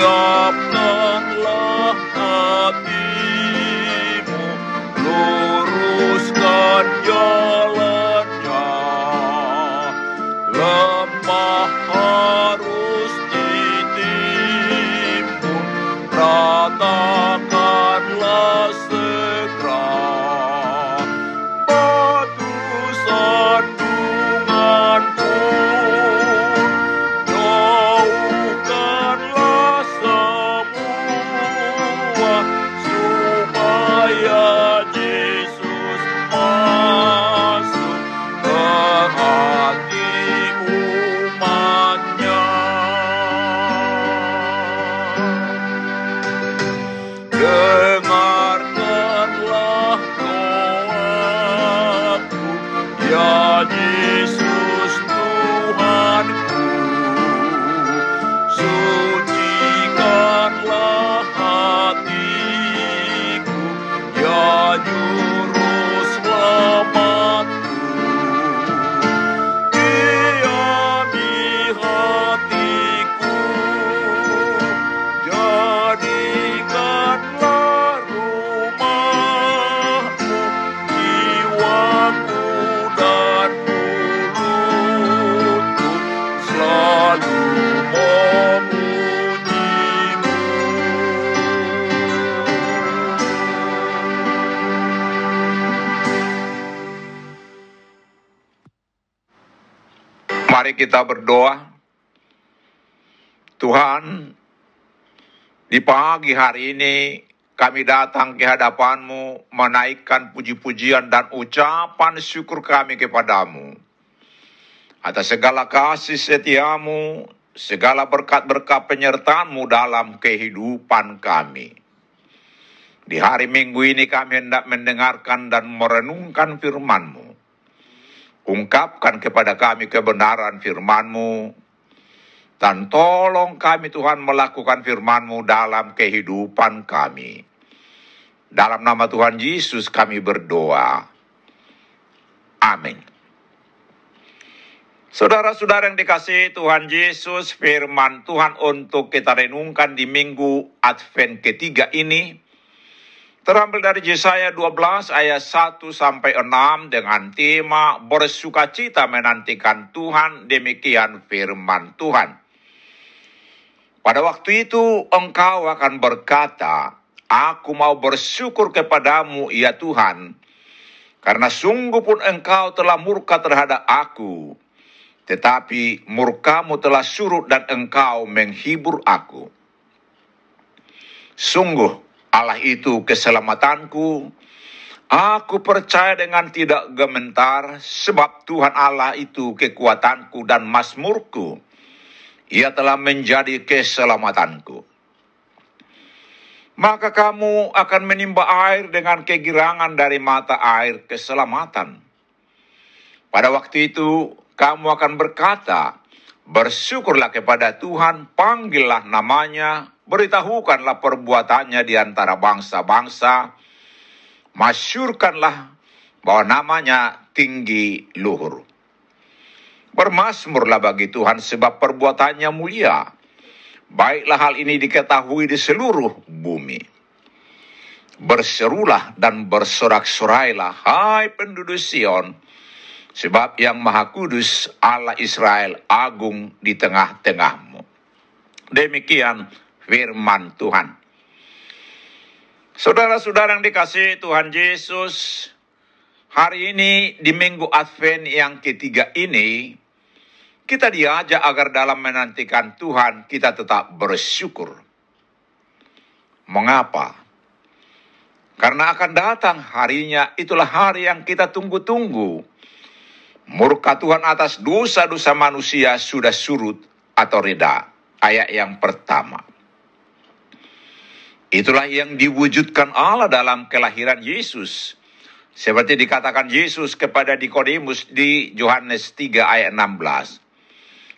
siapkanlah hatimu, luruskan jalannya, lemah harus ditimbun, ratakanlah Mari kita berdoa. Tuhan, di pagi hari ini kami datang ke hadapanmu menaikkan puji-pujian dan ucapan syukur kami kepadamu. Atas segala kasih setiamu, segala berkat-berkat penyertaanmu dalam kehidupan kami. Di hari minggu ini kami hendak mendengarkan dan merenungkan firman-Mu. Ungkapkan kepada kami kebenaran firman-Mu, dan tolong kami Tuhan melakukan firman-Mu dalam kehidupan kami. Dalam nama Tuhan Yesus kami berdoa. Amin. Saudara-saudara yang dikasih Tuhan Yesus, firman Tuhan untuk kita renungkan di minggu Advent ketiga ini Terambil dari Yesaya 12 ayat 1 sampai 6 dengan tema bersukacita menantikan Tuhan, demikian firman Tuhan. Pada waktu itu engkau akan berkata, Aku mau bersyukur kepadamu ya Tuhan, karena sungguh pun engkau telah murka terhadap aku, tetapi murkamu telah surut dan engkau menghibur aku. Sungguh, Allah itu keselamatanku. Aku percaya dengan tidak gementar, sebab Tuhan Allah itu kekuatanku dan masmurku. Ia telah menjadi keselamatanku. Maka kamu akan menimba air dengan kegirangan dari mata air keselamatan. Pada waktu itu, kamu akan berkata, Bersyukurlah kepada Tuhan, panggillah namanya, beritahukanlah perbuatannya di antara bangsa-bangsa, masyurkanlah bahwa namanya tinggi luhur. Bermasmurlah bagi Tuhan sebab perbuatannya mulia. Baiklah hal ini diketahui di seluruh bumi. Berserulah dan bersorak-sorailah, hai penduduk Sion, sebab yang Maha Kudus Allah Israel agung di tengah-tengahmu. Demikian firman Tuhan. Saudara-saudara yang dikasih Tuhan Yesus, hari ini di minggu Advent yang ketiga ini, kita diajak agar dalam menantikan Tuhan kita tetap bersyukur. Mengapa? Karena akan datang harinya, itulah hari yang kita tunggu-tunggu. Murka Tuhan atas dosa-dosa manusia sudah surut atau reda. Ayat yang pertama. Itulah yang diwujudkan Allah dalam kelahiran Yesus. Seperti dikatakan Yesus kepada Nikodemus di Yohanes 3 ayat 16.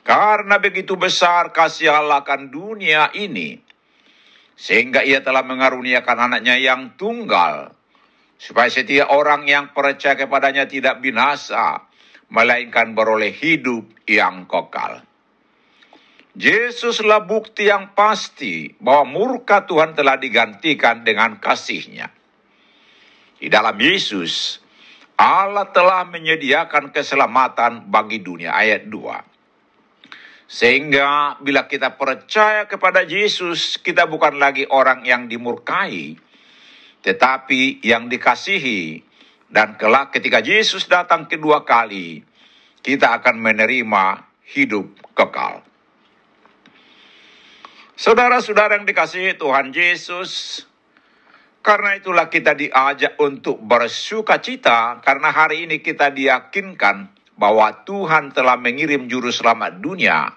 Karena begitu besar kasih Allah akan dunia ini, sehingga ia telah mengaruniakan anaknya yang tunggal, supaya setiap orang yang percaya kepadanya tidak binasa, melainkan beroleh hidup yang kekal. Yesuslah bukti yang pasti bahwa murka Tuhan telah digantikan dengan kasihnya. Di dalam Yesus, Allah telah menyediakan keselamatan bagi dunia. Ayat 2. Sehingga bila kita percaya kepada Yesus, kita bukan lagi orang yang dimurkai, tetapi yang dikasihi. Dan kelak ketika Yesus datang kedua kali, kita akan menerima hidup kekal. Saudara-saudara yang dikasihi Tuhan Yesus, karena itulah kita diajak untuk bersuka cita, karena hari ini kita diyakinkan bahwa Tuhan telah mengirim juru selamat dunia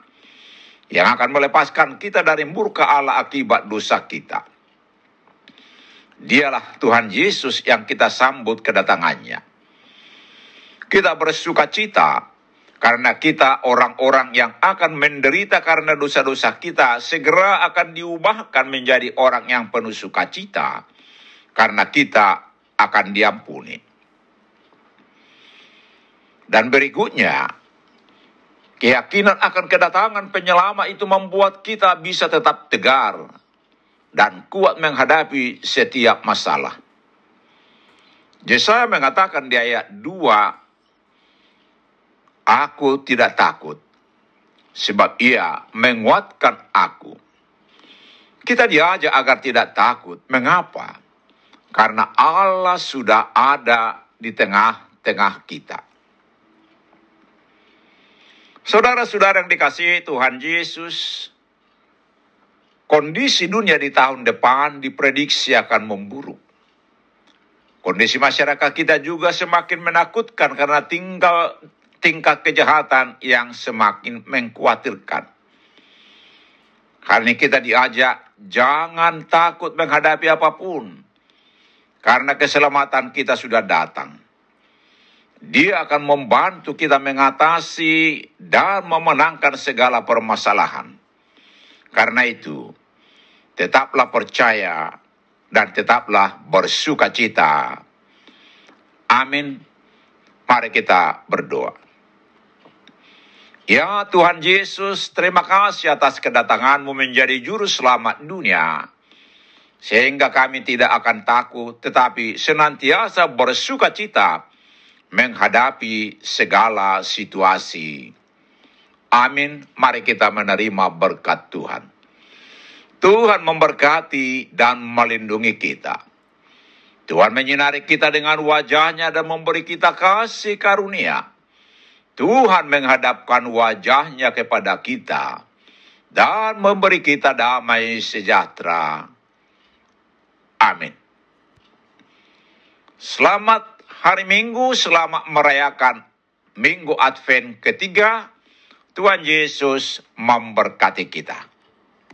yang akan melepaskan kita dari murka Allah akibat dosa kita. Dialah Tuhan Yesus yang kita sambut kedatangannya. Kita bersuka cita karena kita orang-orang yang akan menderita karena dosa-dosa kita segera akan diubahkan menjadi orang yang penuh sukacita karena kita akan diampuni. Dan berikutnya, keyakinan akan kedatangan penyelamat itu membuat kita bisa tetap tegar dan kuat menghadapi setiap masalah. Yesaya mengatakan di ayat 2, Aku tidak takut, sebab ia menguatkan aku. Kita diajak agar tidak takut. Mengapa? Karena Allah sudah ada di tengah-tengah kita. Saudara-saudara yang dikasihi Tuhan Yesus, kondisi dunia di tahun depan diprediksi akan memburuk. Kondisi masyarakat kita juga semakin menakutkan karena tinggal tingkat kejahatan yang semakin mengkhawatirkan. Ini kita diajak jangan takut menghadapi apa pun. Karena keselamatan kita sudah datang. Dia akan membantu kita mengatasi dan memenangkan segala permasalahan. Karena itu, tetaplah percaya dan tetaplah bersuka cita. Amin. Mari kita berdoa. Ya Tuhan Yesus, terima kasih atas kedatanganmu menjadi juru selamat dunia. sehingga kami tidak akan takut, tetapi senantiasa bersuka cita menghadapi segala situasi. Amin. Mari kita menerima berkat Tuhan. Tuhan memberkati dan melindungi kita. Tuhan menyinari kita dengan wajahnya dan memberi kita kasih karunia. Tuhan menghadapkan wajahnya kepada kita dan memberi kita damai sejahtera. Amin. Selamat hari Minggu, selamat merayakan Minggu Advent ketiga. Tuhan Yesus memberkati kita.